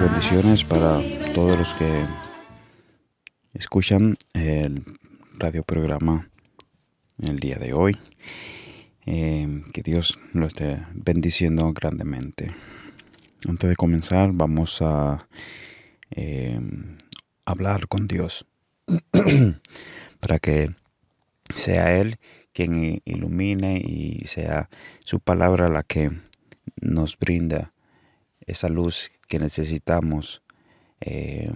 bendiciones para todos los que escuchan el radio programa el día de hoy. Eh, que Dios lo esté bendiciendo grandemente. Antes de comenzar, vamos a eh, hablar con Dios para que sea Él quien ilumine y sea su palabra la que nos brinda esa luz que necesitamos eh,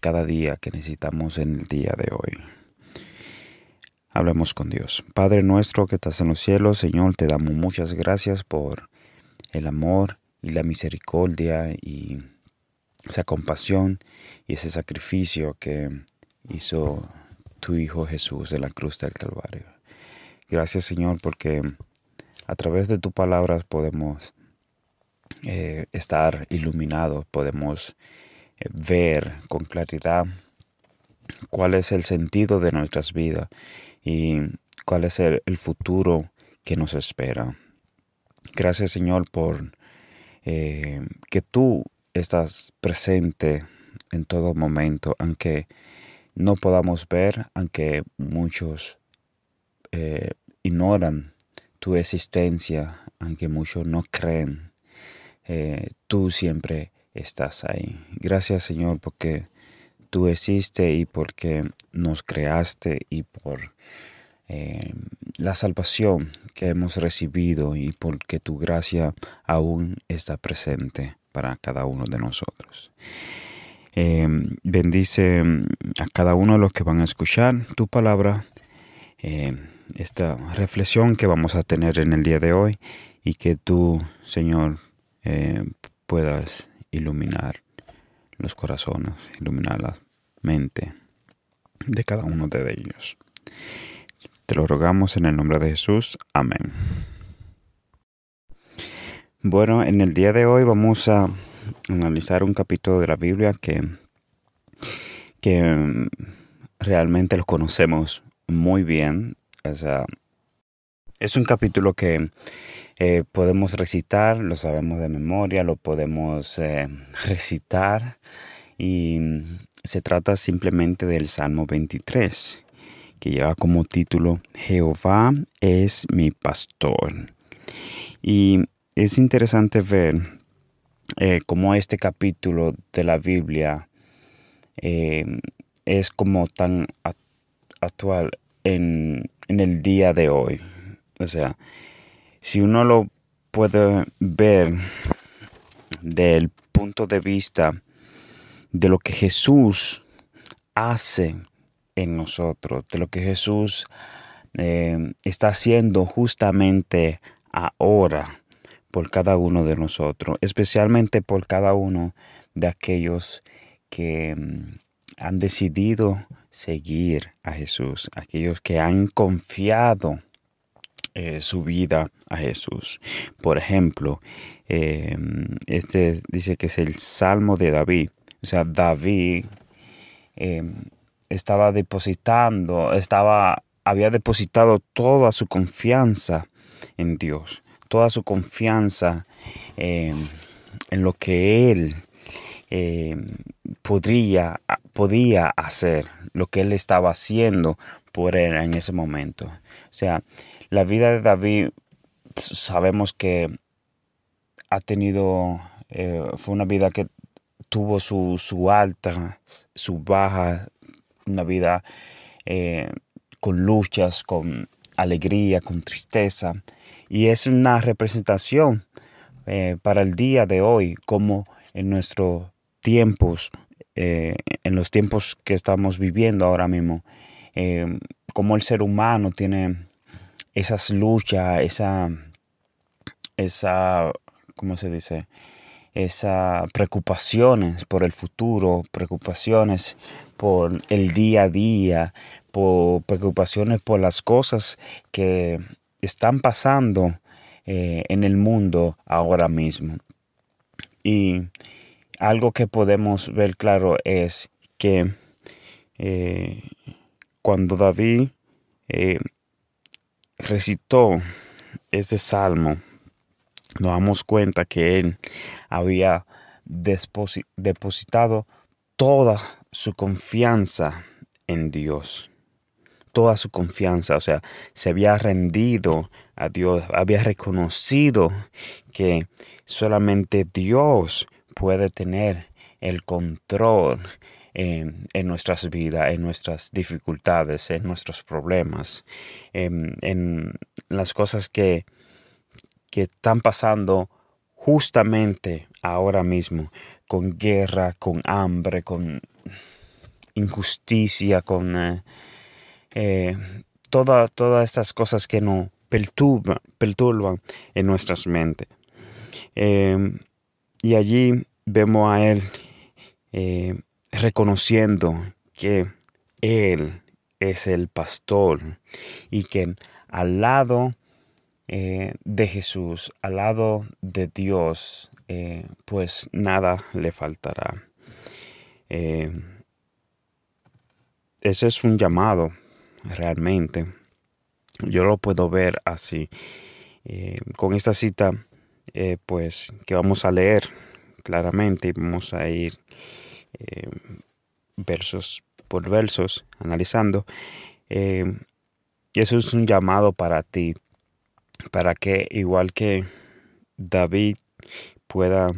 cada día, que necesitamos en el día de hoy. Hablemos con Dios. Padre nuestro que estás en los cielos, Señor, te damos muchas gracias por el amor y la misericordia y esa compasión y ese sacrificio que hizo tu Hijo Jesús en la cruz del Calvario. Gracias Señor porque a través de tu palabras podemos eh, estar iluminados, podemos eh, ver con claridad cuál es el sentido de nuestras vidas y cuál es el, futuro que nos espera. Gracias Señor por eh, que tú estás presente en todo momento, aunque no podamos ver, aunque muchos ignoran tu existencia, aunque muchos no creen eh, tú siempre estás ahí. Gracias Señor porque tú existes y porque nos creaste y por eh, la salvación que hemos recibido y porque tu gracia aún está presente para cada uno de nosotros. Eh, bendice a cada uno de los que van a escuchar tu palabra, esta reflexión que vamos a tener en el día de hoy y que tú, Señor, eh, puedas iluminar los corazones, iluminar la mente de cada uno de ellos. Te lo rogamos en el nombre de Jesús. Amén. Bueno, en el día de hoy vamos a analizar un capítulo de la Biblia que, que mm, realmente lo conocemos muy bien. O sea, es un capítulo que eh, podemos recitar, lo sabemos de memoria, lo podemos eh, recitar y se trata simplemente del Salmo 23, que lleva como título Jehová es mi pastor. Y es interesante ver eh, cómo este capítulo de la Biblia es como tan actual en, en el día de hoy. O sea, si uno lo puede ver del punto de vista de lo que Jesús hace en nosotros, de lo que Jesús eh, está haciendo justamente ahora por cada uno de nosotros, especialmente por cada uno de aquellos que mm, han decidido seguir a Jesús, aquellos que han confiado eh, su vida a Jesús. Por ejemplo, eh, este dice que es el Salmo de David. O sea, David eh, estaba depositando, estaba, había depositado toda su confianza en Dios, toda su confianza en lo que él podría, podía hacer, lo que él estaba haciendo por él en ese momento. O sea, la vida de David pues, sabemos que ha tenido, eh, fue una vida que tuvo su, su alta, su baja, una vida eh, con luchas, con alegría, con tristeza. Y es una representación eh, para el día de hoy, como en nuestros tiempos, en los tiempos que estamos viviendo ahora mismo, como el ser humano tiene esas luchas, esa, esa, ¿cómo se dice? Esas preocupaciones por el futuro, preocupaciones por el día a día, por preocupaciones por las cosas que están pasando eh, en el mundo ahora mismo. Y algo que podemos ver claro es que eh, cuando David eh, recitó este salmo, nos damos cuenta que él había depositado toda su confianza en Dios. Toda su confianza, o sea, se había rendido a Dios, había reconocido que solamente Dios puede tener el control en, nuestras vidas, en nuestras dificultades, en nuestros problemas, en, las cosas que, que están pasando justamente ahora mismo, con guerra, con hambre, con injusticia, con eh, eh, todas estas cosas que nos perturban, perturban en nuestras mentes. Em, y allí vemos a Él eh, reconociendo que Él es el pastor y que al lado de Jesús, al lado de Dios, pues nada le faltará. ese es un llamado realmente. Yo lo puedo ver así. Eh, con esta cita, eh, pues, que vamos a leer claramente y vamos a ir eh, versos por versos analizando. eso es un llamado para ti, para que igual que David pueda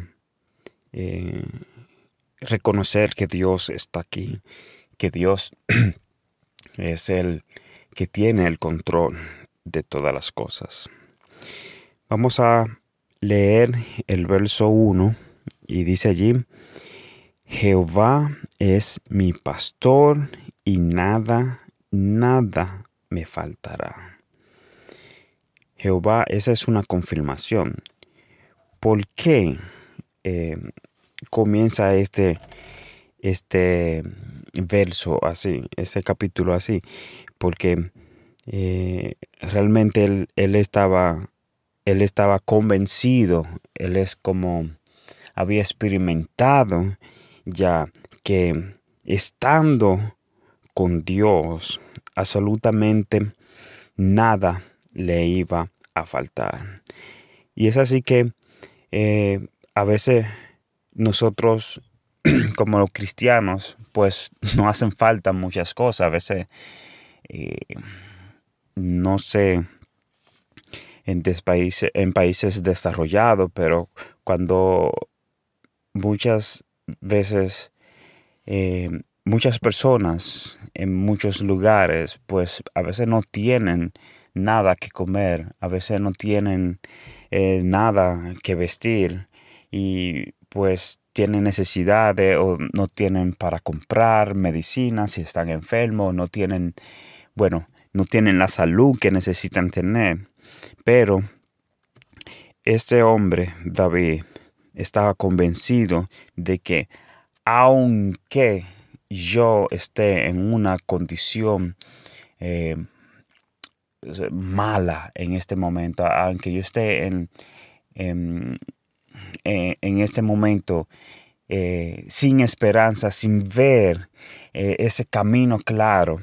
reconocer que Dios está aquí, que Dios es el que tiene el control de todas las cosas. Vamos a leer el verso 1 y dice allí, Jehová es mi pastor y nada, nada me faltará. Jehová, esa es una confirmación. ¿Por qué eh, comienza este, este verso así, este capítulo así, porque eh, realmente él, él, estaba, él estaba convencido, él es como había experimentado ya que estando con Dios, absolutamente nada le iba a faltar. Y es así que eh, a veces nosotros como los cristianos, pues no hacen falta muchas cosas. A veces, eh, no sé, en, países, en países desarrollados, pero cuando muchas veces, eh, muchas personas en muchos lugares, pues a veces no tienen nada que comer, a veces no tienen eh, nada que vestir y pues tienen necesidades o no tienen para comprar medicinas si están enfermos, no tienen, bueno, no tienen la salud que necesitan tener. Pero este hombre, David, estaba convencido de que aunque yo esté en una condición eh, mala en este momento, aunque yo esté en, eh, en este momento eh, sin esperanza, sin ver eh, ese camino claro,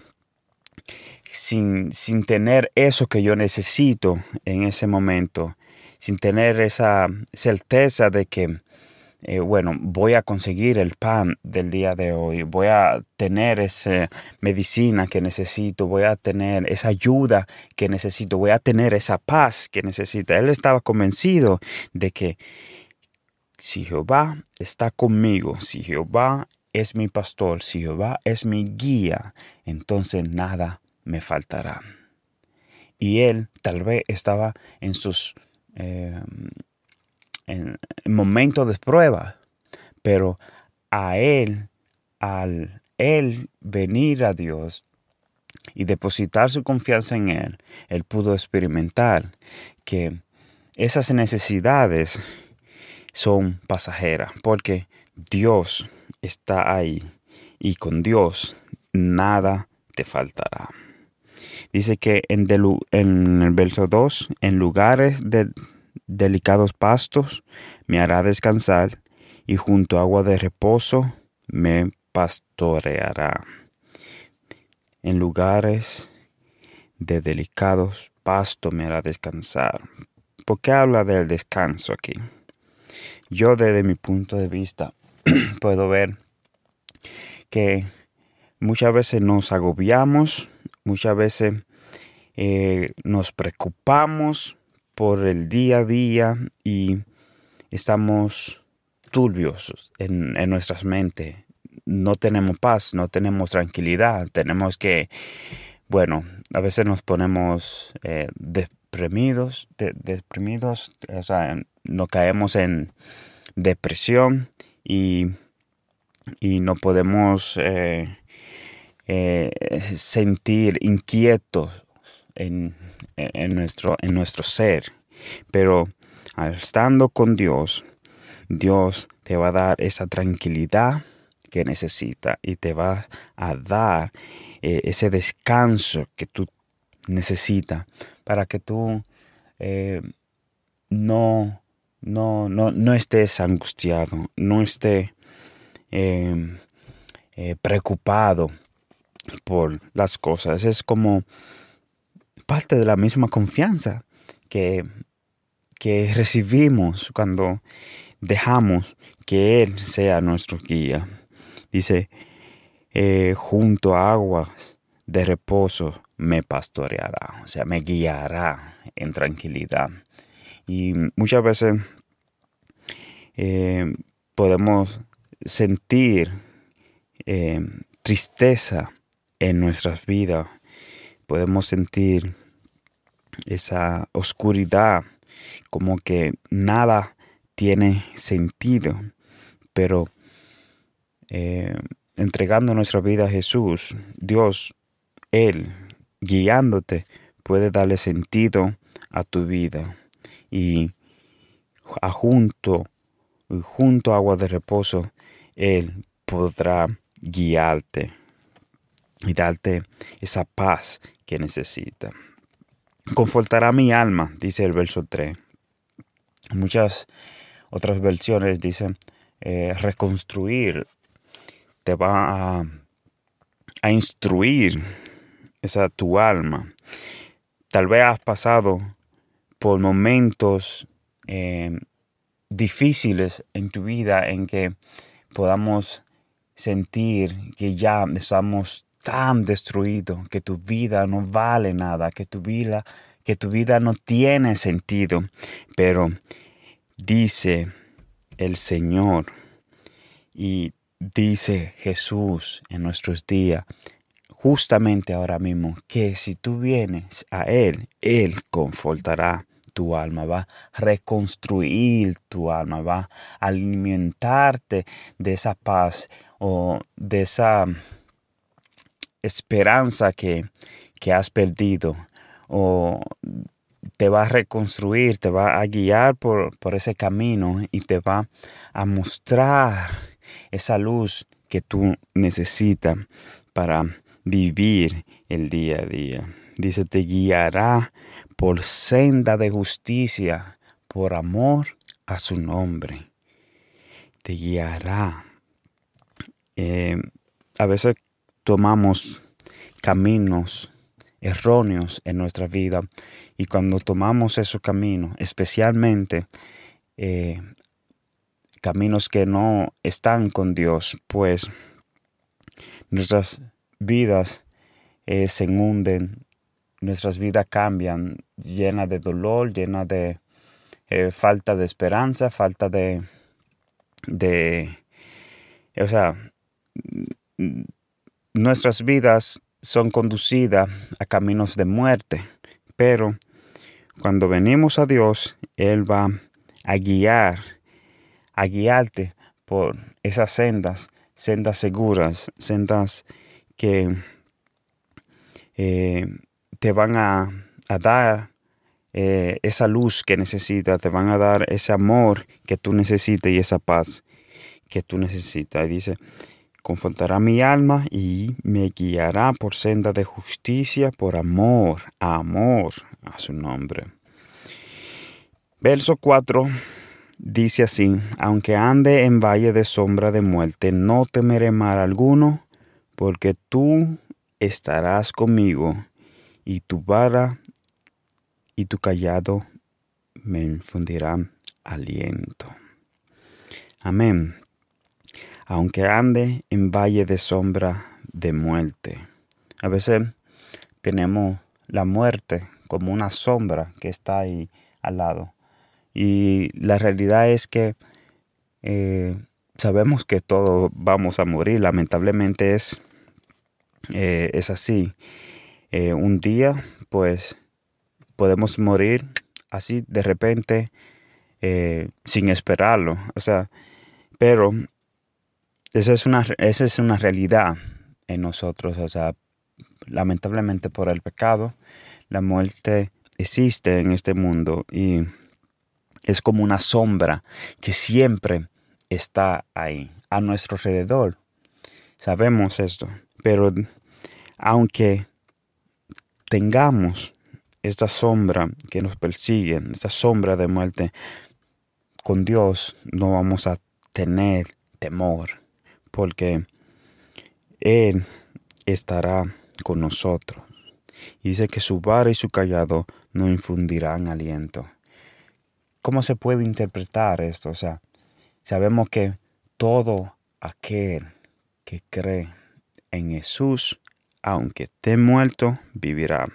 sin, sin, tener eso que yo necesito en ese momento, sin tener esa certeza de que, bueno, voy a conseguir el pan del día de hoy, voy a tener esa medicina que necesito, voy a tener esa ayuda que necesito, voy a tener esa paz que necesito. Él estaba convencido de que si Jehová está conmigo, si Jehová es mi pastor, si Jehová es mi guía, entonces nada me faltará. Y él tal vez estaba en sus em, momentos de prueba, pero a él, al él venir a Dios y depositar su confianza en él, él pudo experimentar que esas necesidades son pasajeras, porque Dios está ahí y con Dios nada te faltará. Dice que en, el verso 2, en lugares de delicados pastos me hará descansar y junto a agua de reposo me pastoreará. En lugares de delicados pastos me hará descansar. ¿Por qué habla del descanso aquí? yo desde mi punto de vista puedo ver que muchas veces nos agobiamos, muchas veces eh, nos preocupamos por el día a día y estamos turbios en, nuestras mentes. No tenemos paz, no tenemos tranquilidad. Tenemos que, bueno, a veces nos ponemos eh, deprimidos, deprimidos, o sea, nos caemos en depresión y, y no podemos eh, eh, sentir inquietos en, nuestro, en nuestro ser. Pero estando con Dios, Dios te va a dar esa tranquilidad que necesita y te va a dar eh, ese descanso que tú necesitas para que tú eh, no, no, no, estés angustiado, no estés preocupado por las cosas. Es como parte de la misma confianza que, que recibimos cuando dejamos que Él sea nuestro guía. Dice, eh, junto a aguas de reposo me pastoreará, o sea, me guiará en tranquilidad. Y muchas veces eh, podemos sentir eh, tristeza en nuestras vidas, podemos sentir esa oscuridad, como que nada tiene sentido, pero eh, entregando nuestra vida a Jesús, Dios, Él, guiándote, puede darle sentido a tu vida. Y a junto, junto a agua de reposo, Él podrá guiarte y darte esa paz que necesita. Confortará mi alma, dice el verso 3. Muchas otras versiones dicen eh, reconstruir, te va a, instruir esa tu alma. Tal vez has pasado por momentos eh, difíciles en tu vida en que podamos sentir que ya estamos tan destruidos, que tu vida no vale nada, que tu vida, que tu vida no tiene sentido. Pero dice el Señor y dice Jesús en nuestros días, justamente ahora mismo, que si tú vienes a Él, Él confortará tu alma, va a reconstruir tu alma, va a alimentarte de esa paz o de esa esperanza que, que has perdido o te va a reconstruir, te va a guiar por, por, ese camino y te va a mostrar esa luz que tú necesitas para vivir el día a día. Dice, te guiará por senda de justicia, por amor a su nombre. Te guiará. Eh, a veces tomamos caminos erróneos en nuestra vida y cuando tomamos esos caminos, especialmente eh, caminos que no están con Dios, pues nuestras vidas eh, se hunden, nuestras vidas cambian, llenas de dolor, llenas de eh, falta de esperanza, falta de, de, o sea, nuestras vidas son conducidas a caminos de muerte, pero cuando venimos a Dios, Él va a guiar, a guiarte por esas sendas, sendas seguras, sendas que eh, te van a, dar eh, esa luz que necesitas, te van a dar ese amor que tú necesitas y esa paz que tú necesitas. Dice, confortará mi alma y me guiará por senda de justicia, por amor, amor a su nombre. Verso 4 dice así, aunque ande en valle de sombra de muerte, no temeré mal alguno, porque tú estarás conmigo, y tu vara y tu callado me infundirán aliento. Amén. Aunque ande en valle de sombra de muerte. A veces tenemos la muerte como una sombra que está ahí al lado. Y la realidad es que eh, sabemos que todos vamos a morir. Lamentablemente es, eh, es así. Eh, un día, pues, podemos morir así de repente sin esperarlo. O sea, pero esa es una, esa es una realidad en nosotros. O sea, lamentablemente por el pecado, la muerte existe en este mundo y es como una sombra que siempre está ahí, a nuestro alrededor. Sabemos esto, pero aunque tengamos esta sombra que nos persigue, esta sombra de muerte, con Dios no vamos a tener temor, porque Él estará con nosotros. Y dice que su vara y su callado no infundirán aliento. ¿Cómo se puede interpretar esto? O sea, sabemos que todo aquel que cree en Jesús, aunque esté muerto, vivirá.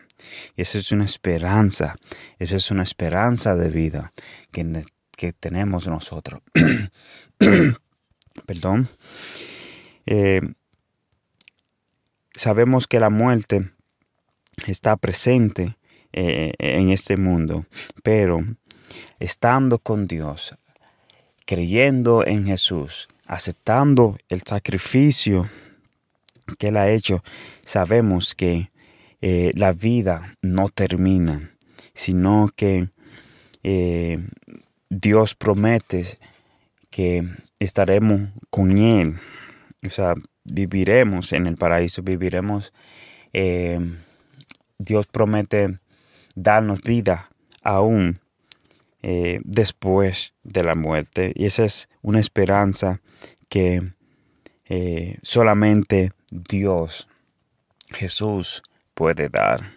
Y esa es una esperanza, esa es una esperanza de vida que, que tenemos nosotros. Perdón. Eh, sabemos que la muerte está presente eh, en este mundo, pero estando con Dios, creyendo en Jesús, aceptando el sacrificio que Él ha hecho, sabemos que eh, la vida no termina, sino que Dios promete que estaremos con Él. O sea, viviremos en el paraíso, viviremos, eh, Dios promete darnos vida aún eh, después de la muerte. Y esa es una esperanza que eh, solamente Dios, Jesús, puede dar.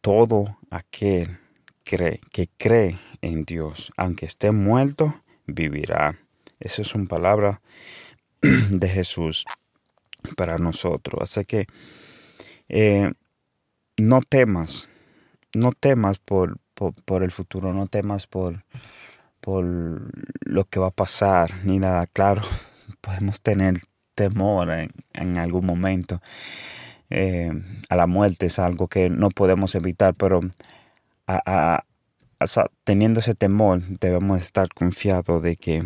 Todo aquel cree, que cree en Dios, aunque esté muerto, vivirá. Esa es una palabra de Jesús para nosotros. Así que eh, no temas, no temas por, por, el futuro, no temas por, por lo que va a pasar, ni nada. Claro, podemos tener temor en, algún momento. Eh, a la muerte es algo que no podemos evitar, pero teniendo ese temor debemos estar confiados de que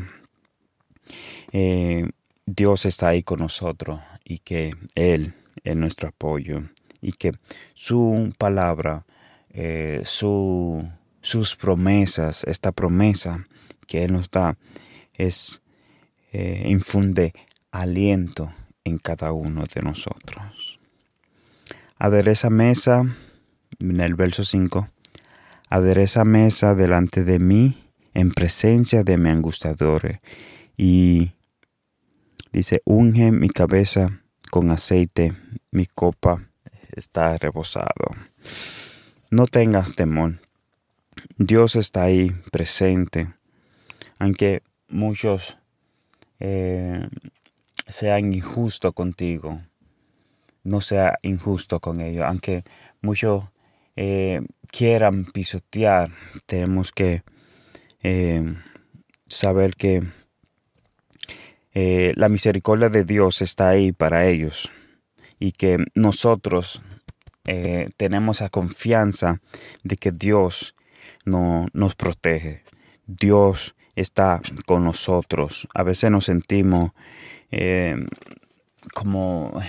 eh, Dios está ahí con nosotros y que Él es nuestro apoyo y que su palabra, eh, sus promesas, esta promesa que Él nos da, es eh, infunde aliento en cada uno de nosotros. Adereza mesa, en el verso 5, adereza mesa delante de mí en presencia de mi angustiador y Dice, unge mi cabeza con aceite, mi copa está rebosado. No tengas temor. Dios está ahí presente. Aunque muchos eh, sean injustos contigo, no sea injusto con ellos. Aunque muchos eh, quieran pisotear, tenemos que eh, saber que eh, la misericordia de Dios está ahí para ellos y que nosotros eh, tenemos esa confianza de que Dios no, nos protege. Dios está con nosotros. A veces nos sentimos eh, como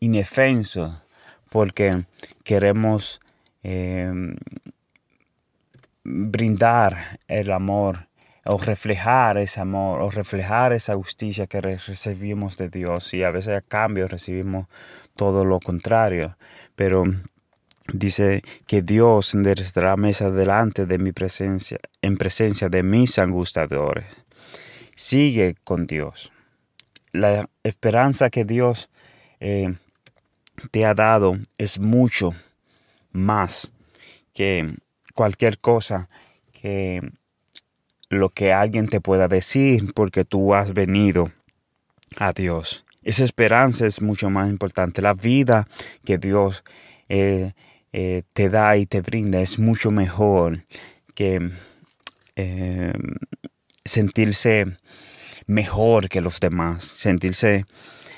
indefensos porque queremos brindar el amor o reflejar ese amor, o reflejar esa justicia que recibimos de Dios. Y a veces a cambio recibimos todo lo contrario. Pero dice que Dios enderezará mesa delante de mi presencia, en presencia de mis angustiadores. Sigue con Dios. La esperanza que Dios eh, te ha dado es mucho más que cualquier cosa que lo que alguien te pueda decir porque tú has venido a Dios. Esa esperanza es mucho más importante. La vida que Dios eh, eh, te da y te brinda es mucho mejor que eh, sentirse mejor que los demás, sentirse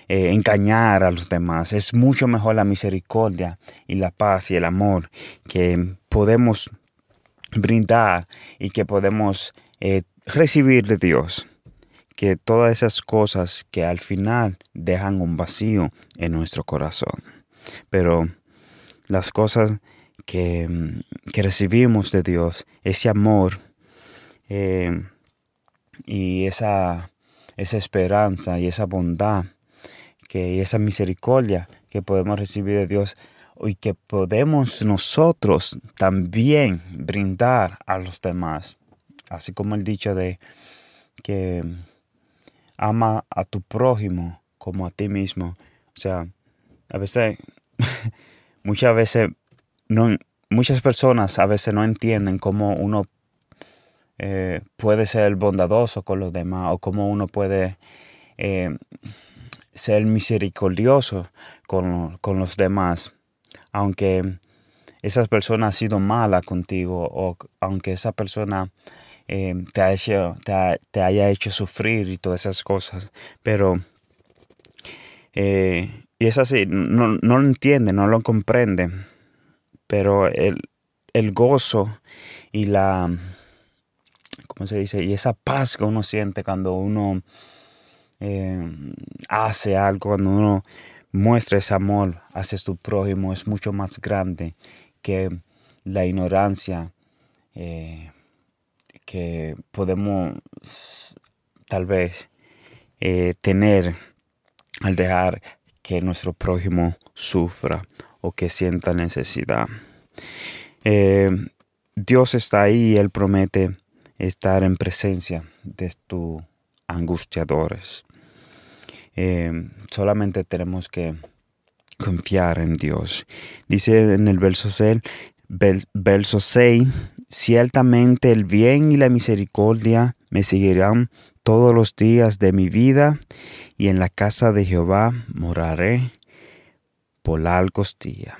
engañar a los demás. Es mucho mejor la misericordia y la paz y el amor que podemos brindar y que podemos recibir de Dios que todas esas cosas que al final dejan un vacío en nuestro corazón. Pero las cosas que, recibimos de Dios, ese amor eh, y esa, esa esperanza y esa bondad que, y esa misericordia que podemos recibir de Dios y que podemos nosotros también brindar a los demás. Así como el dicho de que ama a tu prójimo como a ti mismo. O sea, a veces, muchas veces, no, muchas personas a veces no entienden cómo uno eh, puede ser bondadoso con los demás o cómo uno puede eh, ser misericordioso con, con, los demás, aunque esa persona ha sido mala contigo o aunque esa persona eh, te, haya hecho sufrir y todas esas cosas. Pero, eh, y es así, no, lo entiende, no lo comprende. Pero el, gozo y la, ¿cómo se dice? Y esa paz que uno siente cuando uno eh, hace algo, cuando uno muestra ese amor hacia tu prójimo es mucho más grande que la ignorancia que podemos tal vez eh, tener al dejar que nuestro prójimo sufra o que sienta necesidad. Eh, Dios está ahí y Él promete estar en presencia de tus angustiadores. Eh, solamente tenemos que confiar en Dios. Dice en el verso 6, verso 6 Ciertamente el bien y la misericordia me seguirán todos los días de mi vida, y en la casa de Jehová moraré por largos días.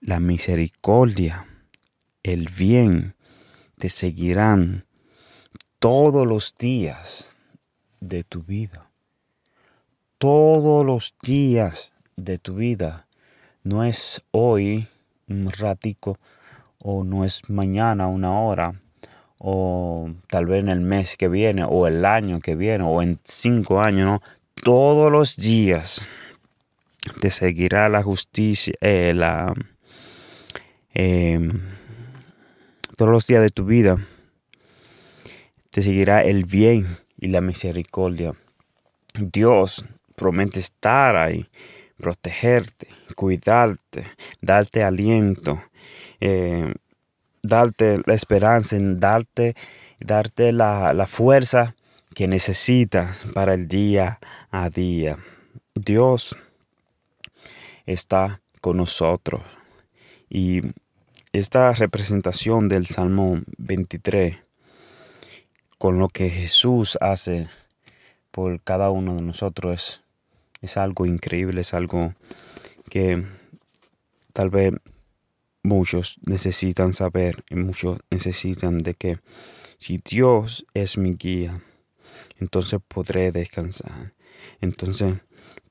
La misericordia, el bien te seguirán todos los días de tu vida. Todos los días de tu vida. No es hoy un ratico o no es mañana una hora, o tal vez en el mes que viene, o el año que viene, o en cinco años. Todos los días te seguirá la justicia, eh, la, em, todos los días de tu vida te seguirá el bien y la misericordia. Dios promete estar ahí, protegerte, cuidarte, darte aliento, eh, darte la esperanza, darte, darte la, fuerza que necesitas para el día a día. Dios está con nosotros. Y esta representación del Salmo 23, con lo que Jesús hace por cada uno de nosotros, es, es algo increíble, es algo que tal vez muchos necesitan saber y muchos necesitan de que si Dios es mi guía, entonces podré descansar. Entonces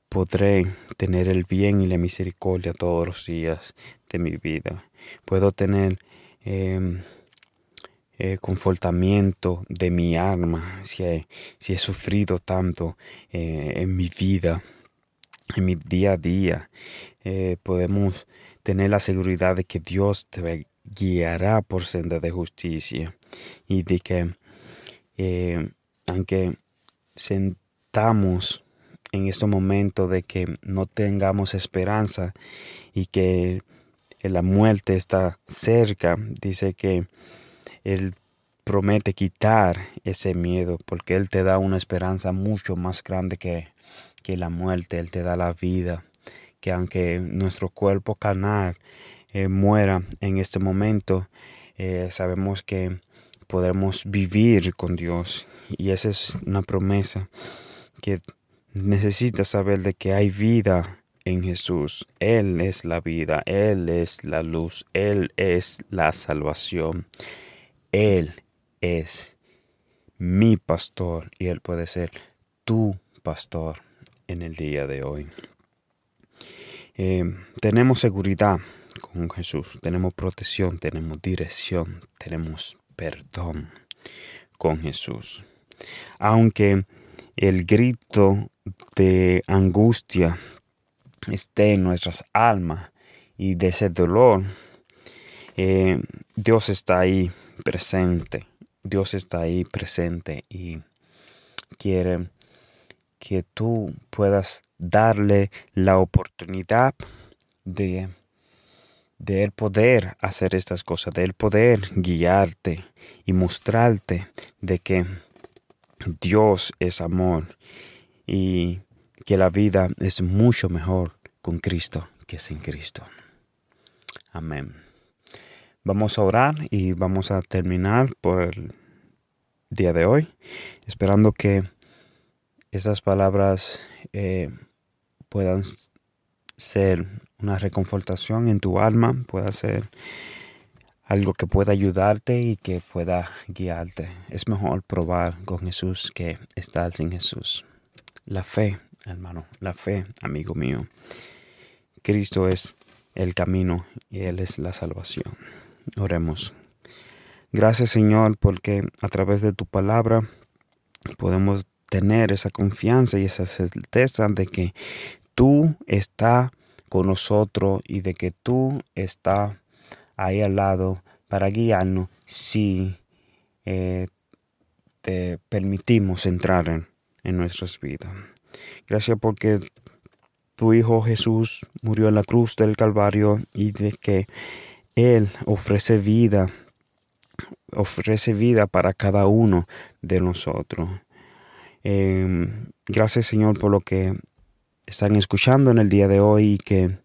podré tener el bien y la misericordia todos los días de mi vida. Puedo tener em, eh, confortamiento de mi alma si he, si he sufrido tanto eh, en mi vida, en mi día a día. Eh, podemos tener la seguridad de que Dios te guiará por senda de justicia y de que eh, aunque sentamos en este momento de que no tengamos esperanza y que la muerte está cerca, dice que Él promete quitar ese miedo porque Él te da una esperanza mucho más grande que, que la muerte, Él te da la vida que aunque nuestro cuerpo carnal eh, muera en este momento, eh, sabemos que podremos vivir con Dios. Y esa es una promesa que necesitas saber de que hay vida en Jesús. Él es la vida, Él es la luz, Él es la salvación. Él es mi pastor y Él puede ser tu pastor en el día de hoy. Eh, tenemos seguridad con Jesús, tenemos protección, tenemos dirección, tenemos perdón con Jesús. Aunque el grito de angustia esté en nuestras almas y de ese dolor, eh, Dios está ahí presente. Dios está ahí presente y quiere que tú puedas darle la oportunidad de, de poder hacer estas cosas, de él poder guiarte y mostrarte de que Dios es amor y que la vida es mucho mejor con Cristo que sin Cristo. Amén. Vamos a orar y vamos a terminar por el día de hoy, esperando que estas palabras eh, puedan ser una reconfortación en tu alma, pueda ser algo que pueda ayudarte y que pueda guiarte. Es mejor probar con Jesús que estar sin Jesús. La fe, hermano, la fe, amigo mío. Cristo es el camino y Él es la salvación. Oremos. Gracias Señor porque a través de tu palabra podemos tener esa confianza y esa certeza de que tú estás con nosotros y de que tú estás ahí al lado para guiarnos si eh, te permitimos entrar en, en nuestras vidas. Gracias porque tu Hijo Jesús murió en la cruz del Calvario y de que Él ofrece vida, ofrece vida para cada uno de nosotros. Em, gracias Señor por lo que están escuchando en el día de hoy y que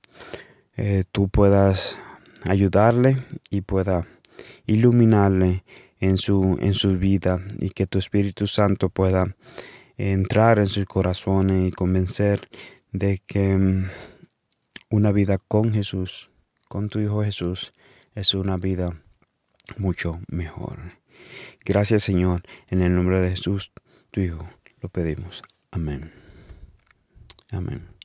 eh, tú puedas ayudarle y pueda iluminarle en su, en su vida y que tu Espíritu Santo pueda entrar en sus corazones y convencer de que mm, una vida con Jesús, con tu Hijo Jesús, es una vida mucho mejor. Gracias Señor, en el nombre de Jesús, tu Hijo, lo pedimos. Amén. Amén.